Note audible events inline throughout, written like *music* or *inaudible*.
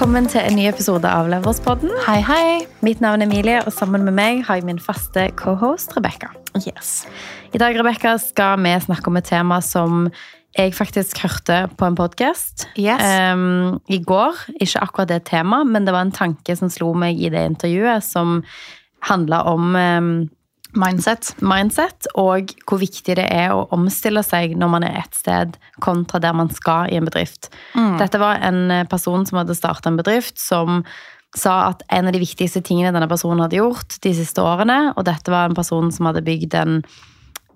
Velkommen til en ny episode av Leverspodden. Hei, hei. Mitt navn er Emilie, og sammen med meg har jeg min faste cohost Rebekka. Yes. I dag Rebecca, skal vi snakke om et tema som jeg faktisk hørte på en podkast Yes. i går. Ikke akkurat det temaet, men det var en tanke som slo meg i det intervjuet, som handla om em, Mindset. mindset og hvor viktig det er å omstille seg når man er et sted, kontra der man skal i en bedrift. Dette var en eh, person som hadde starta en bedrift, som sa at en av de viktigste tingene denne personen hadde gjort de siste årene, og dette var en person som hadde bygd en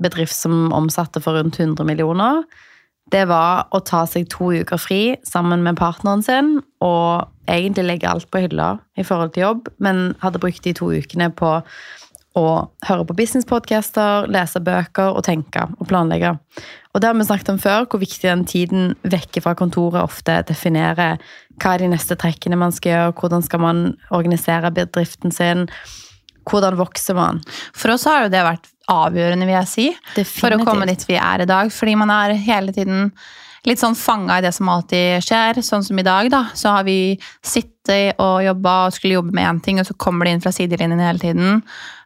bedrift som omsatte for rundt 100 millioner, det var å ta seg to uker fri sammen med partneren sin, og egentlig legge alt på hylla i forhold til jobb, men hadde brukt de to ukene på å høre på businesspodcaster, lese bøker og tenke og planlegge. Og det har vi snakket om før, hvor viktig den tiden vekke fra kontoret ofte definerer hva er de neste trekkene man skal gjøre, hvordan skal man organisere bedriften sin, hvordan vokser man. For oss har jo det vært avgjørende, vil jeg si, for å komme dit vi er i dag. Fordi man er hele tiden litt sånn fanga i det som alltid skjer. Sånn som i dag, da. Så har vi sittet og jobba og skulle jobbe med én ting, og så kommer det inn fra sidelinjen hele tiden.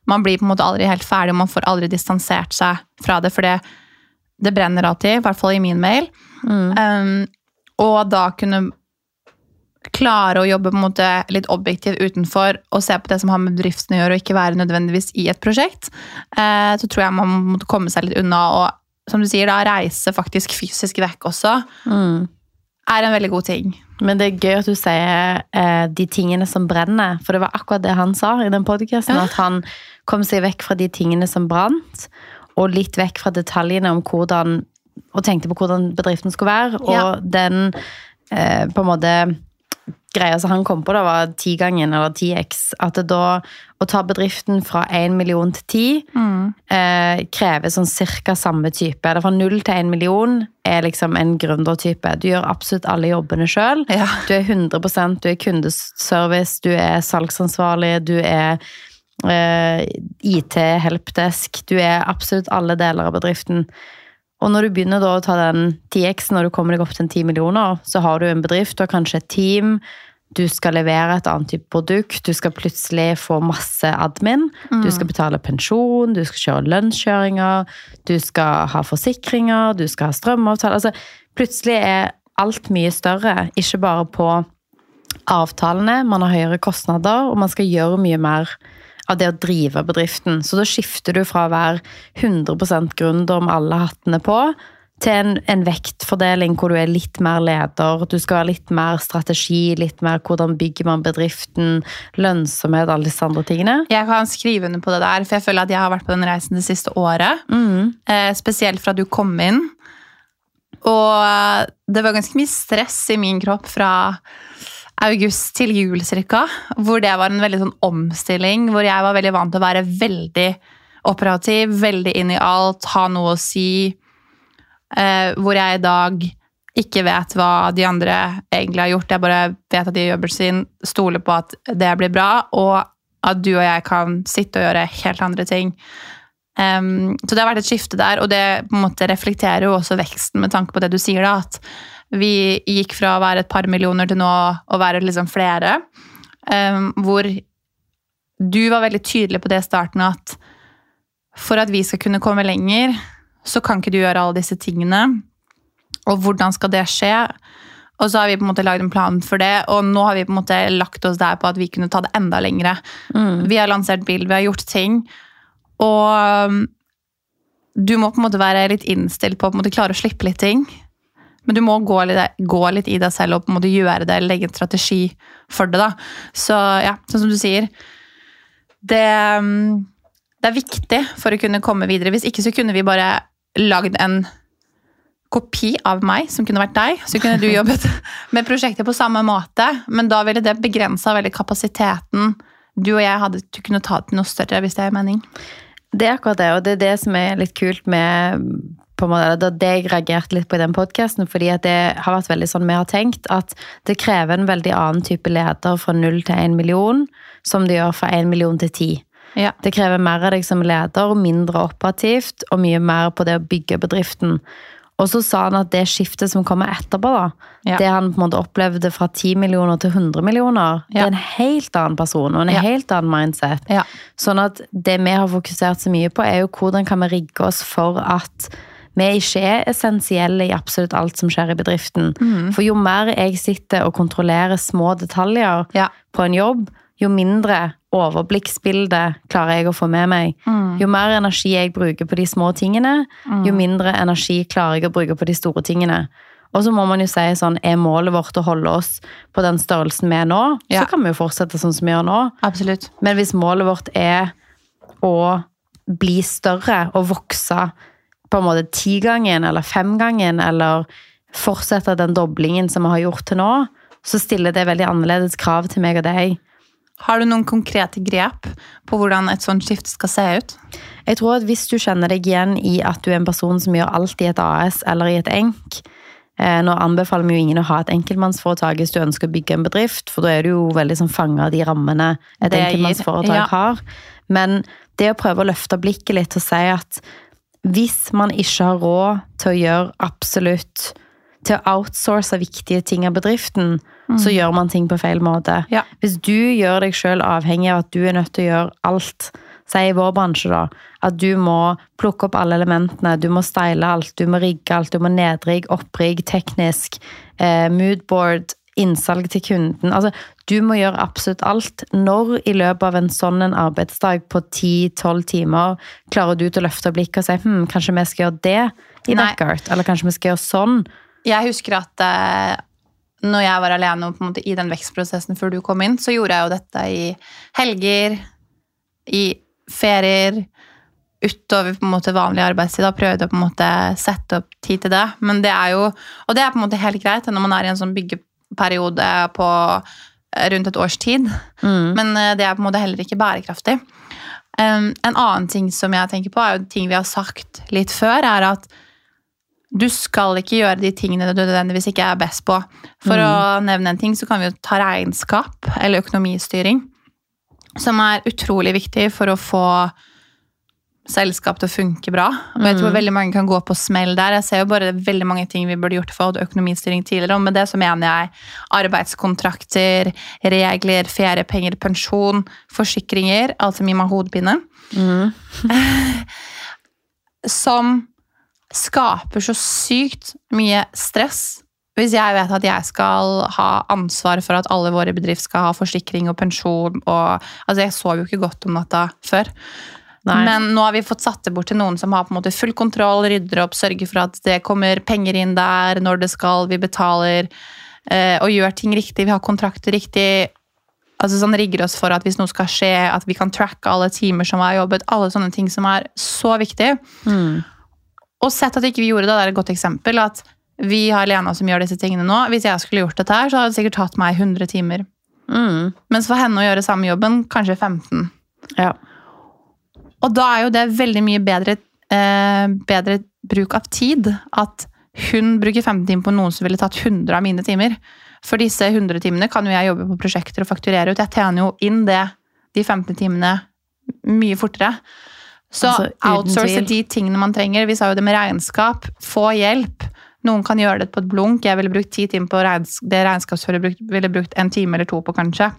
Man blir på en måte aldri helt ferdig, og man får aldri distansert seg fra det, for det, det brenner alltid, i hvert fall i min mail. Um, og da kunne klare å jobbe på en måte litt objektivt utenfor og se på det som har med bedriften å gjøre, og ikke være nødvendigvis i et prosjekt, uh, så tror jeg man måtte komme seg litt unna. Og som du sier, da, reise faktisk fysisk vekk også er en veldig god ting. Men det er gøy at du sier eh, de tingene som brenner, for det var akkurat det han sa i den podcasten, Ja. at han kom seg vekk fra de tingene som brant, og litt vekk fra detaljene om hvordan, og tenkte på hvordan bedriften skulle være, og Ja. den eh, på en måte greia som han kom på da, var tigangen, eller 10x, at det da å ta bedriften fra 1 million til 10 eh, krever sånn cirka samme type. Eller fra 0 til 1 million er liksom en gründertype. Du gjør absolutt alle jobbene sjøl. Ja. Du er 100% du er kundeservice, du er salgsansvarlig, du er eh, IT, helpdesk. Du er absolutt alle deler av bedriften. Og når du begynner da å ta den 10x, når du kommer deg opp til en 10 millioner, så har du en bedrift, du har kanskje et team, du skal levere et annet type produkt, du skal plutselig få masse admin, du skal betale pensjon, du skal kjøre lønnskjøringer, du skal ha forsikringer, du skal ha strømavtale. Altså, plutselig er alt mye større, ikke bare på avtalene, man har høyere kostnader, og man skal gjøre mye mer av det å drive bedriften. Så da skifter du fra å være 100% gründer med alle hattene på, til en, en vektfordeling hvor du er litt mer leder, du skal ha litt mer strategi, litt mer hvordan bygger man bedriften, lønnsomhet, alle disse andre tingene. Jeg kan skrive under på det der, for jeg føler at jeg har vært på den reisen det siste året. Eh, spesielt fra du kom inn. Og eh, det var ganske mye stress i min kropp fra august til jul cirka, hvor det var en veldig sånn omstilling, hvor jeg var veldig vant til å være veldig operativ, veldig inn i alt, ha noe å si, eh, hvor jeg i dag ikke vet hva de andre egentlig har gjort. Jeg bare vet at de gjør jobben sin, stoler på at det blir bra, og at du og jeg kan sitte og gjøre helt andre ting. Um, så det har vært et skifte der, og det på en måte reflekterer jo også veksten med tanke på det du sier, da, at vi gikk fra å være et par millioner til nå å være liksom flere. em, hvor du var veldig tydelig på det i starten at for at vi skal kunne komme lenger, så kan ikke du gjøre alle disse tingene. Og hvordan skal det skje? Og så har vi på en måte lagd en plan for det, og nå har vi på en måte lagt oss der på at vi kunne ta det enda lengre. Vi har lansert bil, vi har gjort ting. Og um, du må på en måte være litt innstilt på å klare å slippe litt ting. Men du må gå litt, gå litt i deg selv og på en måte gjøre det, eller legge en strategi for det. da. Så ja, sånn som du sier. Det, um, det er viktig for å kunne komme videre. Hvis ikke så kunne vi bare lagd en kopi av meg, som kunne vært deg. Så kunne du *laughs* jobbet med prosjektet på samme måte, men da ville det begrensa veldig kapasiteten du og jeg hadde til å kunne ta til noe større, hvis det er mening. Det er akkurat det, og det er det som er litt kult med på en måte, Det det jeg reagerte litt på i den podkasten, fordi at det har vært veldig sånn vi har tenkt, at det krever en veldig annen type leder fra null til én million, som det gjør fra én million til ti. Ja. Det krever mer av deg som leder, mindre operativt, og mye mer på det å bygge bedriften. Og så sa han at det skiftet som kommer etterpå, da, Ja. det han på en måte opplevde fra 10 millioner til 100 millioner, det er en helt annen person og en Ja. helt annen mindset. Ja. Sånn at det vi har fokusert så mye på, er jo hvordan kan vi rigge oss for at vi er ikke essensielle i absolutt alt som skjer i bedriften. Mm. For jo mer jeg sitter og kontrollerer små detaljer Ja. på en jobb, jo mindre overblikksbilde klarer jeg å få med meg. Mm. Jo mer energi jeg bruker på de små tingene, jo mindre energi klarer jeg å bruke på de store tingene. Og så må man jo si sånn, er målet vårt å holde oss på den størrelsen vi er nå, Ja. så kan vi jo fortsette sånn som vi gjør nå. Absolutt. Men hvis målet vårt er å bli større og vokse på en måte tigangen eller femgangen, eller fortsette den doblingen som vi har gjort til nå, så stiller det veldig annerledes krav til meg og deg. Har du noen konkrete grep på hvordan et sånt skifte skal se ut? Jeg tror at hvis du kjenner deg igjen i at du er en person som gjør alt i et AS eller i et ENK eh, Nå anbefaler vi jo ingen å ha et enkeltmannsforetak hvis du ønsker å bygge en bedrift, for da er du jo veldig sånn fanga av de rammene et enkeltmannsforetak ja. har. Men det å prøve å løfte blikket litt og si at hvis man ikke har råd til å gjøre absolutt Til å outsource viktige ting av bedriften, så gjør man ting på feil måte. Ja. Hvis du gjør deg sjøl avhengig av at du er nødt til å gjøre alt, si i vår bransje, da, at du må plukke opp alle elementene, du må style alt, du må rigge alt, du må nedrigg, opprigg, teknisk, eh, moodboard, innsalg til kunden. Altså, du må gjøre absolutt alt. Når i løpet av en sånn en arbeidsdag på 10-12 timer klarer du til å løfte blikket og si hm, kanskje vi skal gjøre det i Nei. Neckart, eller kanskje vi skal gjøre sånn. Jeg husker at eh, når jeg var alene og på en måte i den vekstprosessen før du kom inn, så gjorde jeg jo dette i helger, i ferier, utover på en måte vanlig arbeidstid. Da prøvde jeg på en måte sette opp tid til det. Men det er jo, og det er på en måte helt greit når man er i en sånn byggeperiode på eh, rundt et års tid. Men eh, det er på en måte heller ikke bærekraftig. Um, en annen ting som jeg tenker på, er jo ting vi har sagt litt før, er at du skal ikke gjøre de tingene du nødvendigvis ikke er best på. For å nevne en ting, så kan vi jo ta regnskap, eller økonomistyring, som er utrolig viktig for å få selskap til å funke bra. Og jeg tror veldig mange kan gå på smell der. Jeg ser jo bare veldig mange ting vi burde gjort for økonomistyring tidligere. Og med det så mener jeg arbeidskontrakter, regler, feriepenger, pensjon, forsikringer. Alt som gir meg hodepine. *laughs* som skaper så sykt mye stress. Hvis jeg vet at jeg skal ha ansvar for at alle våre bedrifter skal ha forsikring og pensjon og Altså, jeg sov jo ikke godt om natta før. Nei. Men nå har vi fått satt det bort til noen som har på en måte full kontroll, rydder opp, sørger for at det kommer penger inn der når det skal, vi betaler eh, og gjør ting riktig. Vi har kontrakter riktig. Altså sånn rigger oss for at hvis noe skal skje, at vi kan tracke alle timer som har jobbet. Alle sånne ting som er så viktig. Og sett at ikke vi gjorde det, det er et godt eksempel. At vi har Lena som gjør disse tingene nå. Hvis jeg skulle gjort dette her, så hadde det sikkert tatt meg 100 timer. Mm. Mens for henne å gjøre samme jobben, kanskje 15. Ja. Og da er jo det veldig mye bedre, eh, bedre bruk av tid. At hun bruker 15 timer på noen som ville tatt 100 av mine timer. For disse 100 timene kan jo jeg jobbe på prosjekter og fakturere ut. Jeg tjener jo inn det, de 15 timene mye fortere. Så Altså, outsource de tingene man trenger. Vi sa jo det med regnskap. Få hjelp. Noen kan gjøre det på et blunk. Jeg ville brukt ti timer på regns det regnskapsføret ville brukt en time eller to på, kanskje.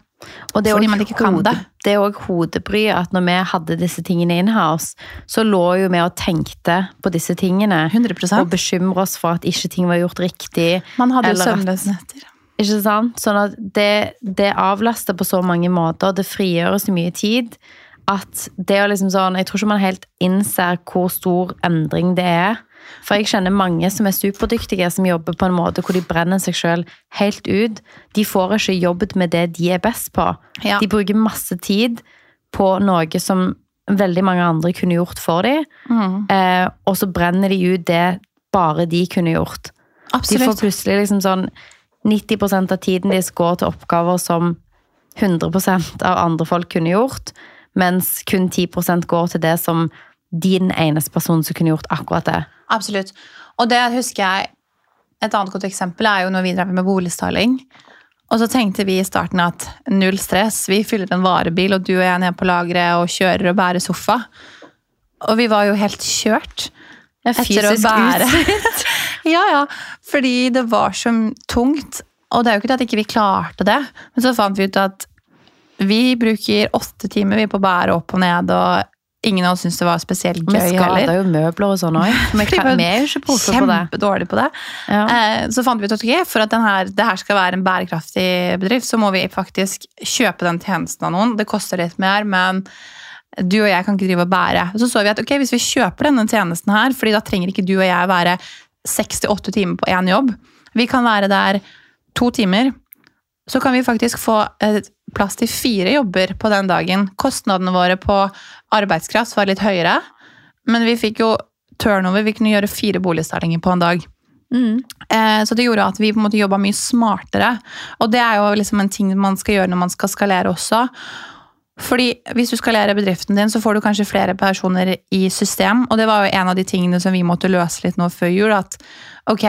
Og det er Fordi man ikke kan det. Det er òg hodebry at når vi hadde disse tingene in-house, så lå jo vi og tenkte på disse tingene. 100 Og bekymre oss for at ikke ting var gjort riktig. Man hadde jo at- Ikke sant? Sånn at det, det avlaster på så mange måter. Det frigjør så mye tid at det å liksom sånn Jeg tror ikke man helt innser hvor stor endring det er. For jeg kjenner mange som er superdyktige, som jobber på en måte hvor de brenner seg sjøl helt ut. De får ikke jobbet med det de er best på. Ja. De bruker masse tid på noe som veldig mange andre kunne gjort for dem, Mm. eh, og så brenner de ut det bare de kunne gjort. De får plutselig liksom sånn 90% av tiden deres går til oppgaver som 100% av andre folk kunne gjort, mens kun 10% går til det som din eneste person som kunne gjort akkurat det. Absolutt. Og det husker jeg Et annet godt eksempel er jo når vi drev med boligstyling. Og så tenkte vi i starten at null stress, vi fyller en varebil, og du og jeg er nede på lageret og kjører og bærer sofa. Og vi var jo helt kjørt. Etter å bære, *laughs* Ja, ja. Fordi det var så tungt. Og det er jo ikke det at ikke vi ikke klarte det, men så fant vi ut at vi bruker åtte timer vi på å bære opp og ned, og ingen av oss syntes det var spesielt gøy heller. Vi heller. jo møbler og sånn òg. *laughs* Vi Vi er jo ikke proffe på det. Kjempedårlig på det. Ja. Eh, Så fant vi ut at okay, for at denne, det her skal være en bærekraftig bedrift, så må vi faktisk kjøpe den tjenesten av noen. Det koster litt mer, men du og jeg kan ikke drive og bære. Så så vi at ok, hvis vi kjøper denne tjenesten her, fordi da trenger ikke du og jeg være 6-8 timer på én jobb. Vi kan være der to timer. Så kan vi faktisk få eh, plass til fire jobber på den dagen. Kostnadene våre på arbeidskraft var litt høyere, men vi fikk jo turnover. Vi kunne gjøre fire boligstartinger på en dag. Mm. Eh, Så det gjorde at vi på en måte jobba mye smartere. Og det er jo liksom en ting man skal gjøre når man skal skalere også. Fordi hvis du skalerer bedriften din, så får du kanskje flere personer i system. Og det var jo en av de tingene som vi måtte løse litt nå før jul. At ok,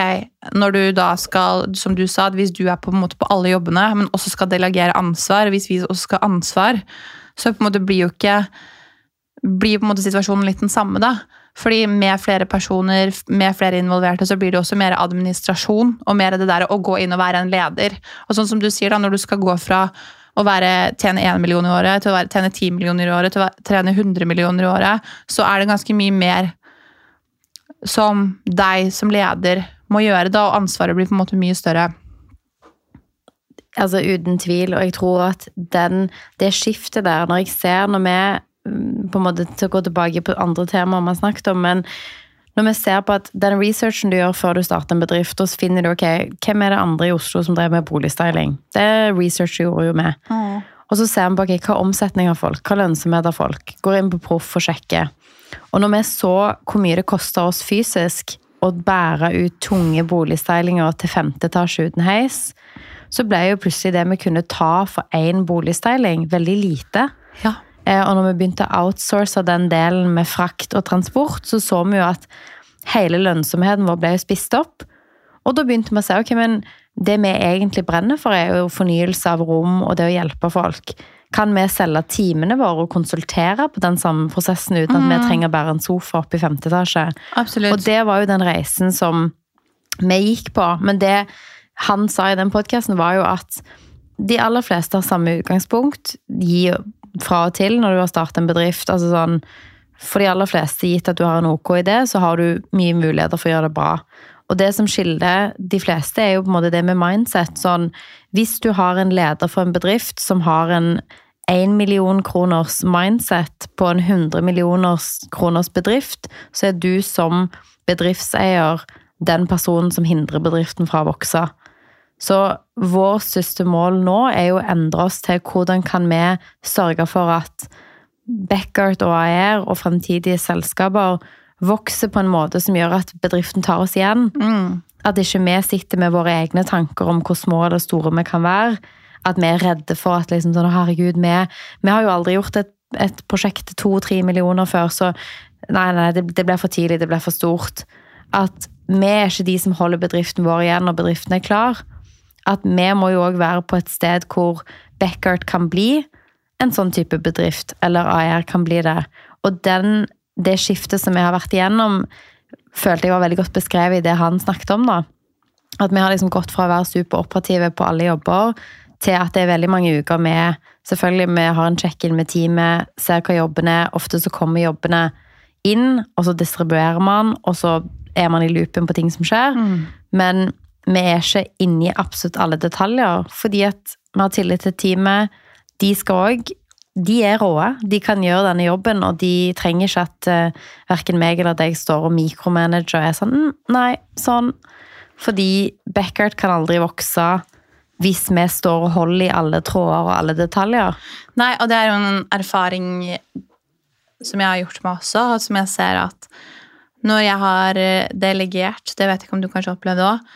når du da skal, som du sa, hvis du er på en måte på alle jobbene, men også skal delegere ansvar, hvis vi også skal ha ansvar, så på en måte blir jo ikke blir på en måte situasjonen litt den samme, da. Fordi med flere personer, med flere involverte, så blir det også mer administrasjon og mer det der å gå inn og være en leder. Og sånn som du sier, da, når du skal gå fra å være, tjene 1 million i året til å være, tjene 10 millioner i året til å tjene 100 millioner i året, så er det ganske mye mer som deg som leder må gjøre, da, og ansvaret blir på en måte mye større. Altså uten tvil, og jeg tror at den, det skiftet der, når jeg ser når vi på en måte til å gå tilbake på andre temaer vi har snakket om, men når vi ser på at den researchen du gjør før du starter en bedrift, og så finner du ok, hvem er det andre i Oslo som drev med boligstyling? Det research gjorde jo vi. Og så ser vi på ok, hva omsetning har folk, hva lønnsomhet har folk. Går inn på Proff og sjekker. Og når vi så hvor mye det koster oss fysisk å bære ut tunge boligstylinger til femte etasje uten heis, så ble jo plutselig det vi kunne ta for én boligstyling, veldig lite. Ja. Eh, Og når vi begynte å outsource den delen med frakt og transport, så så vi jo at hele lønnsomheten vår ble spist opp. Og da begynte vi å si ok, men det vi egentlig brenner for, er jo fornyelse av rom og det å hjelpe folk. Kan vi selge timene våre og konsultere på den samme prosessen uten at vi trenger bare en sofa opp i femte etasje? Absolutt. Og det var jo den reisen som vi gikk på. Men det han sa i den podkasten, var jo at de aller fleste har samme utgangspunkt. Gi fra og til når du har startet en bedrift. altså sånn, For de aller fleste, gitt at du har en ok idé, så har du mye muligheter for å gjøre det bra. Og det som skiller de fleste, er jo på en måte det med mindset. Sånn, hvis du har en leder for en bedrift som har en 1 million kroners mindset på en 100 millioners kroners bedrift, så er du som bedriftseier den personen som hindrer bedriften fra å vokse. Så vår største mål nå er jo å endre oss til hvordan kan vi sørge for at Beckert og AER og fremtidige selskaper vokser på en måte som gjør at bedriften tar oss igjen. Mm. At ikke vi sitter med våre egne tanker om hvor små eller store vi kan være. At vi er redde for at liksom sånn, herregud, vi, vi har jo aldri gjort et, et prosjekt til to-tre millioner før, så nei, nei, det, det ble for tidlig, det ble for stort. At vi er ikke de som holder bedriften vår igjen når bedriften er klar. At vi må jo òg være på et sted hvor Beckert kan bli en sånn type bedrift, eller AR kan bli det. Og den, det skiftet som vi har vært igjennom, følte jeg var veldig godt beskrevet i det han snakket om. da. At vi har liksom gått fra å være superoperative på alle jobber, til at det er veldig mange uker med Selvfølgelig vi har en check-in med teamet, ser hva jobben er. Ofte så kommer jobbene inn, og så distribuerer man, og så er man i loopen på ting som skjer. Men vi er ikke inne i absolutt alle detaljer, fordi at vi har tillit til teamet. De skal òg De er råe. De kan gjøre denne jobben, og de trenger ikke at uh, verken meg eller deg står og mikromanager og er sånn mm, Nei, sånn. Fordi Beckert kan aldri vokse hvis vi står og holder i alle tråder og alle detaljer. Nei, og det er jo en erfaring som jeg har gjort meg også, og som jeg ser at når jeg har eh, delegert, det vet jeg ikke om du kanskje opplevde òg,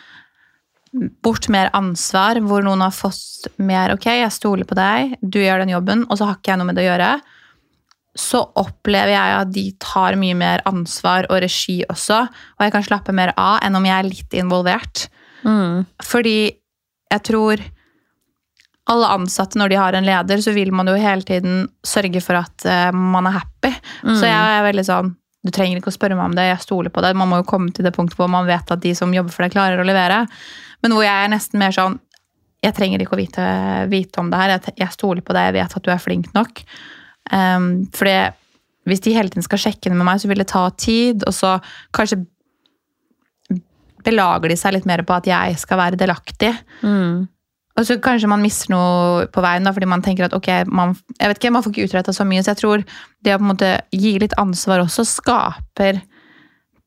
bort mer ansvar, hvor noen har fått mer Ok, jeg stoler på deg, du gjør den jobben, og så har ikke jeg noe med det å gjøre. Så opplever jeg at de tar mye mer ansvar og regi også, og jeg kan slappe mer av enn om jeg er litt involvert. Fordi jeg tror alle ansatte, når de har en leder, så vil man jo hele tiden sørge for at eh, man er happy. Så jeg er veldig sånn du trenger ikke å spørre meg om det, jeg stoler på det. Man må jo komme til det punktet hvor man vet at de som jobber for deg, klarer å levere. Men hvor jeg er nesten mer sånn Jeg trenger ikke å vite, vite om det her. Jeg, jeg, stoler på deg, jeg vet at du er flink nok. Um, for hvis de hele tiden skal sjekke det med meg, så vil det ta tid. Og så kanskje belager de seg litt mer på at jeg skal være delaktig. Mm. Og så kanskje man mister noe på veien, da, fordi man tenker at ok, man, jeg vet ikke, man får ikke utretta så mye. Så jeg tror det å på en måte gi litt ansvar også skaper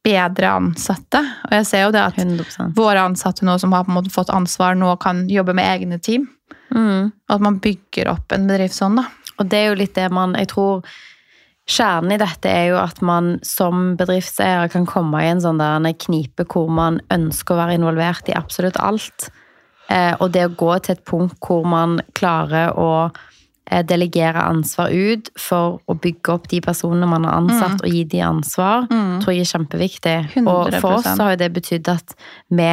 bedre ansatte. Og jeg ser jo det at 100%. våre ansatte nå som har på en måte fått ansvar, nå kan jobbe med egne team. Mm. Og at man bygger opp en bedrift sånn, da. Og det er jo litt det man Jeg tror kjernen i dette er jo at man som bedriftseier kan komme i en sånn der en knipe hvor man ønsker å være involvert i absolutt alt. Eh, og det å gå til et punkt hvor man klarer å delegere ansvar ut for å bygge opp de personene man har ansatt, og gi de ansvar, tror jeg er kjempeviktig. Og for oss så har jo det betydd at vi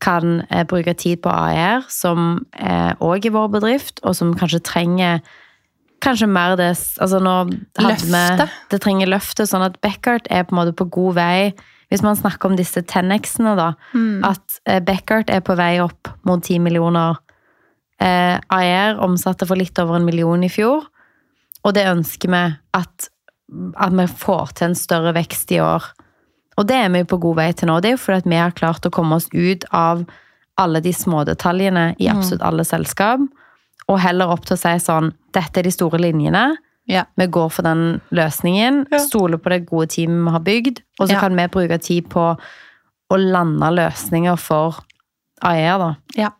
kan eh, bruke tid på AR, som òg er vår bedrift, og som kanskje trenger Kanskje mer det altså nå hadde Løfte. Vi, det trenger løftet, sånn at Beckert er på en måte på god vei. Hvis man snakker om disse 10X-ene, da. At eh, Beckert er på vei opp mot 10 millioner. Eh, AR omsatte for litt over en million i fjor. Og det ønsker vi at, at vi får til en større vekst i år. Og det er vi på god vei til nå. Det er jo fordi at vi har klart å komme oss ut av alle de små detaljene i absolutt alle selskap, og heller opp til å si sånn Dette er de store linjene. Ja. Vi går for den løsningen. Ja. Stoler på det gode teamet vi har bygd. Og så Ja. kan vi bruke tid på å lande løsninger for AER, da. Ja.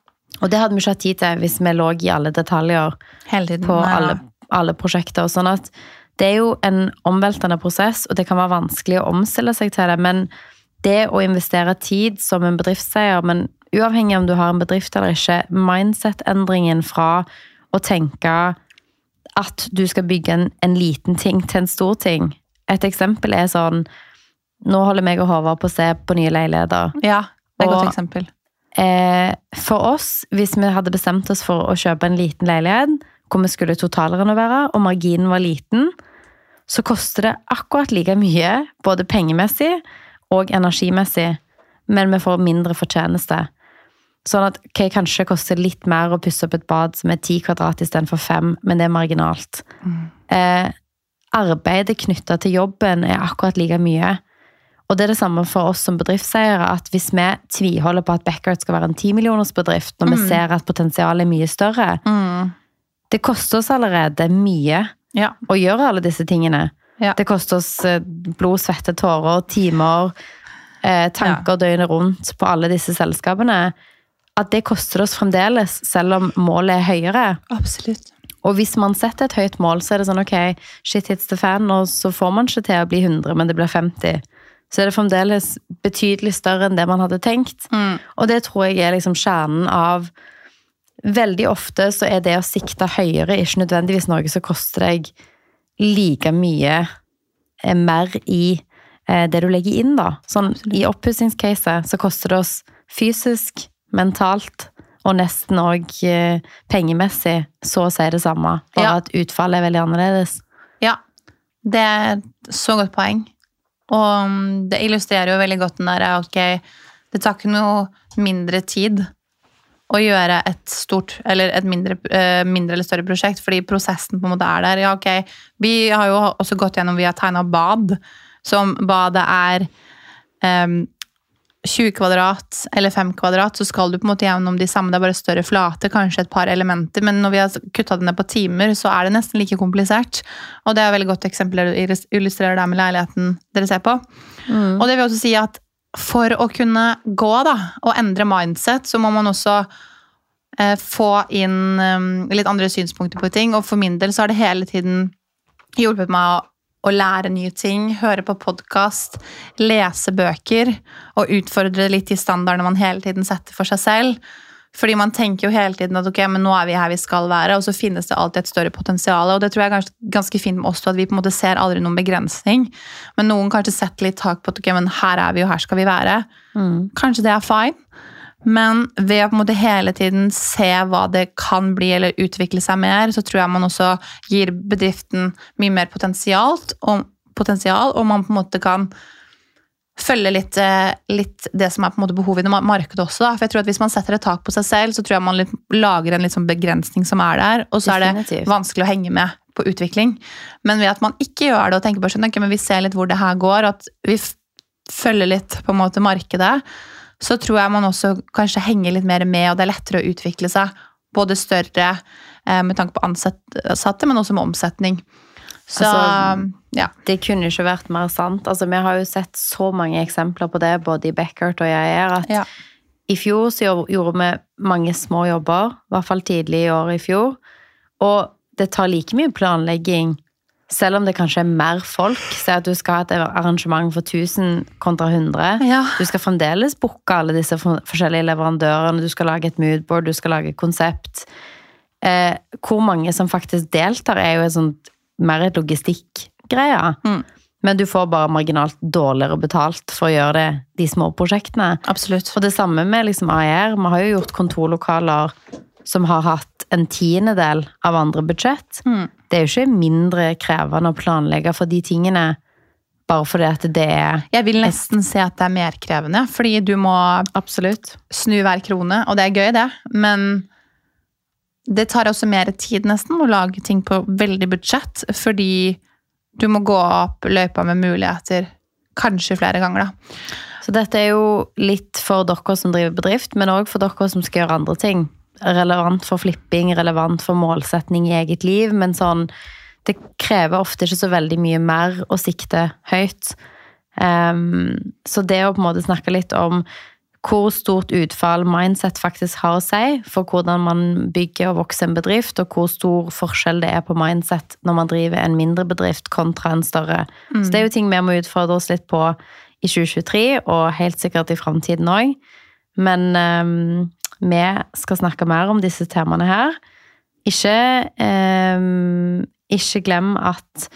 Og det hadde vi ikke hatt tid til hvis vi lå i alle detaljer tiden. på alle, alle prosjekter. Sånn at det er jo en omveltende prosess, og det kan være vanskelig å omstille seg til det. Men det å investere tid som en bedriftseier, men uavhengig om du har en bedrift eller ikke, mindset-endringen fra å tenke at du skal bygge en, en liten ting til en stor ting. Et eksempel er sånn Nå holder meg og Håvard på å se på nye leiligheter. Ja, det er et godt eksempel. Eh, for oss, hvis vi hadde bestemt oss for å kjøpe en liten leilighet, hvor vi skulle totalrenovere, og marginen var liten, så koster det akkurat like mye, både pengemessig og energimessig, men vi får mindre fortjeneste. Sånn at okay, kanskje koster litt mer å pusse opp et bad som er ti kvadrat istedenfor fem, men det er marginalt. Eh, arbeidet knytta til jobben er akkurat like mye. Og det er det samme for oss som bedriftseiere, at hvis vi tviholder på at Backyard skal være en 10 millioners bedrift, når vi ser at potensialet er mye større, Mm. det koster oss allerede mye Ja. å gjøre alle disse tingene. Ja. Det koster oss eh, blod, svette, tårer, timer, eh, tanker døgnet rundt på alle disse selskapene. At det koster oss fremdeles, selv om målet er høyere. Absolutt. Og hvis man setter et høyt mål, så er det sånn ok, shit hits the fan, og så får man ikke til å bli 100, men det blir 50. Så er det fremdeles betydelig større enn det man hadde tenkt. Mm. Og det tror jeg er liksom kjernen av Veldig ofte så er det å sikte høyere ikke nødvendigvis noe som koster deg like mye eh, mer i eh, det du legger inn, da. Sånn, I oppussingscaset så koster det oss fysisk, mentalt og nesten òg eh, pengemessig så å si det samme. Bare Ja. at utfallet er veldig annerledes. Ja, det er så godt poeng. Og mm, det illustrerer jo veldig godt den derre ok, det tar ikke noe mindre tid å gjøre et stort eller et mindre, eh, mindre eller større prosjekt, fordi prosessen på en måte er der. Ja, ok, Vi har jo også gått gjennom, vi har tegna bad, som badet er em, 20 kvadrat eller 5 kvadrat, så skal du på en måte gjennom de samme, det er bare større flate, kanskje et par elementer, men når vi har kutta det ned på timer, så er det nesten like komplisert. Og det er et veldig godt eksempel du illustrerer der med leiligheten dere ser på. Og det vil også si at for å kunne gå da, og endre mindset, så må man også eh, få inn um, litt andre synspunkter på ting. Og for min del så har det hele tiden hjulpet meg å, å lære nye ting, høre på podkast, lese bøker og utfordre litt de standardene man hele tiden setter for seg selv. Fordi man tenker jo hele tiden at ok, men nå er vi her vi skal være, og så finnes det alltid et større potensial. Og det tror jeg er ganske, ganske fint med oss at vi på en måte ser aldri noen begrensning. Men noen kanskje setter litt tak på at ok, men her er vi, og her skal vi være. Kanskje det er fine. Men ved å på en måte hele tiden se hva det kan bli, eller utvikle seg mer, så tror jeg man også gir bedriften mye mer potensialt, og potensial, og man på en måte kan følge litt, eh, litt det som er på en måte behovet i markedet også. Da. For jeg tror at Hvis man setter et tak på seg selv, så tror jeg man litt, lager en litt sånn begrensning som er der, og så er det vanskelig å henge med på utvikling. Men ved at man ikke gjør det og tenker på sånn, ok, men vi ser litt hvor det her går, at vi følger litt på en måte markedet, så tror jeg man også kanskje henger litt mer med, og det er lettere å utvikle seg. Både større eh, med tanke på ansatte, men også med omsetning. Så Altså, ja. Det kunne ikke vært mer sant. Altså, vi har jo sett så mange eksempler på det, både i Beckert og jeg er, at Ja. i fjor så gjorde- gjorde vi mange små jobber, i hvert fall tidlig i år i fjor, og det tar like mye planlegging, selv om det kanskje er mer folk. Se at du skal ha et arrangement for 1000 kontra 100. Ja. Du skal fremdeles booke alle disse forskjellige leverandørene, du skal lage et moodboard, du skal lage et konsept. Eh, hvor mange som faktisk deltar, er jo et sånt, mer et logistikkgreie. Mm. Men du får bare marginalt dårligere betalt for å gjøre det, de små prosjektene. Absolutt. Og det samme med liksom AIR. Vi har jo gjort kontorlokaler som har hatt en tiendedel av andre budsjett. Mm. Det er jo ikke mindre krevende å planlegge for de tingene bare fordi at det er Jeg vil nesten se at det er mer krevende, fordi du må Absolutt. snu hver krone, og det er gøy, det. Men det tar også mer tid nesten å lage ting på veldig budsjett, fordi du må gå opp løypa med muligheter kanskje flere ganger, da. Så dette er jo litt for dere som driver bedrift, men òg for dere som skal gjøre andre ting. Relevant for flipping, relevant for målsetning i eget liv, men sånn Det krever ofte ikke så veldig mye mer å sikte høyt. Um, så det å på en måte snakke litt om hvor stort utfall mindset faktisk har å si for hvordan man bygger og vokser en bedrift, og hvor stor forskjell det er på mindset når man driver en mindre bedrift kontra en større. Så det er jo ting vi må utfordre oss litt på i 2023, og helt sikkert i framtiden òg. Men ehm, vi skal snakke mer om disse temaene her. Ikke, eh, ikke glem at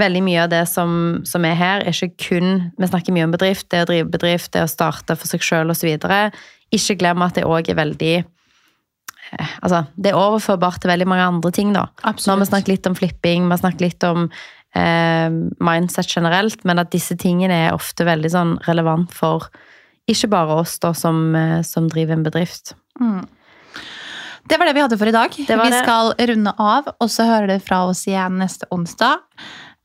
veldig mye av det som, som er her, er ikke kun Vi snakker mye om bedrift, det å drive bedrift, det å starte for seg sjøl osv. Ikke glem at det òg er veldig eh, Altså, det er overførbart til veldig mange andre ting, da. Nå har vi snakket litt om flipping, vi har snakket litt om eh, mindset generelt, men at disse tingene er ofte veldig sånn relevant for ikke bare oss da som, eh, som driver en bedrift. Det var det vi hadde for i dag. Vi det. skal runde av, og så hører dere fra oss igjen neste onsdag.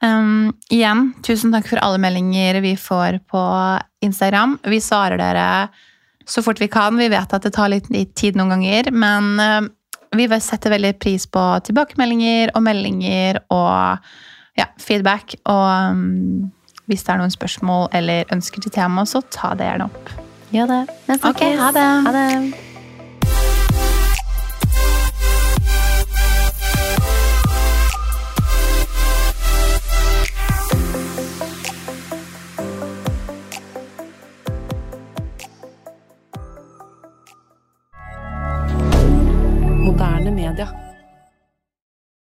Um, igjen, tusen takk for alle meldinger vi får på Instagram. Vi svarer dere så fort vi kan. Vi vet at det tar litt tid noen ganger, men um, vi setter veldig pris på tilbakemeldinger og meldinger og ja, feedback. Og um, hvis det er noen spørsmål eller ønsker til tema, så ta det gjerne opp. Gjør det. Vi Ok, ha det. Ha det. milliardaire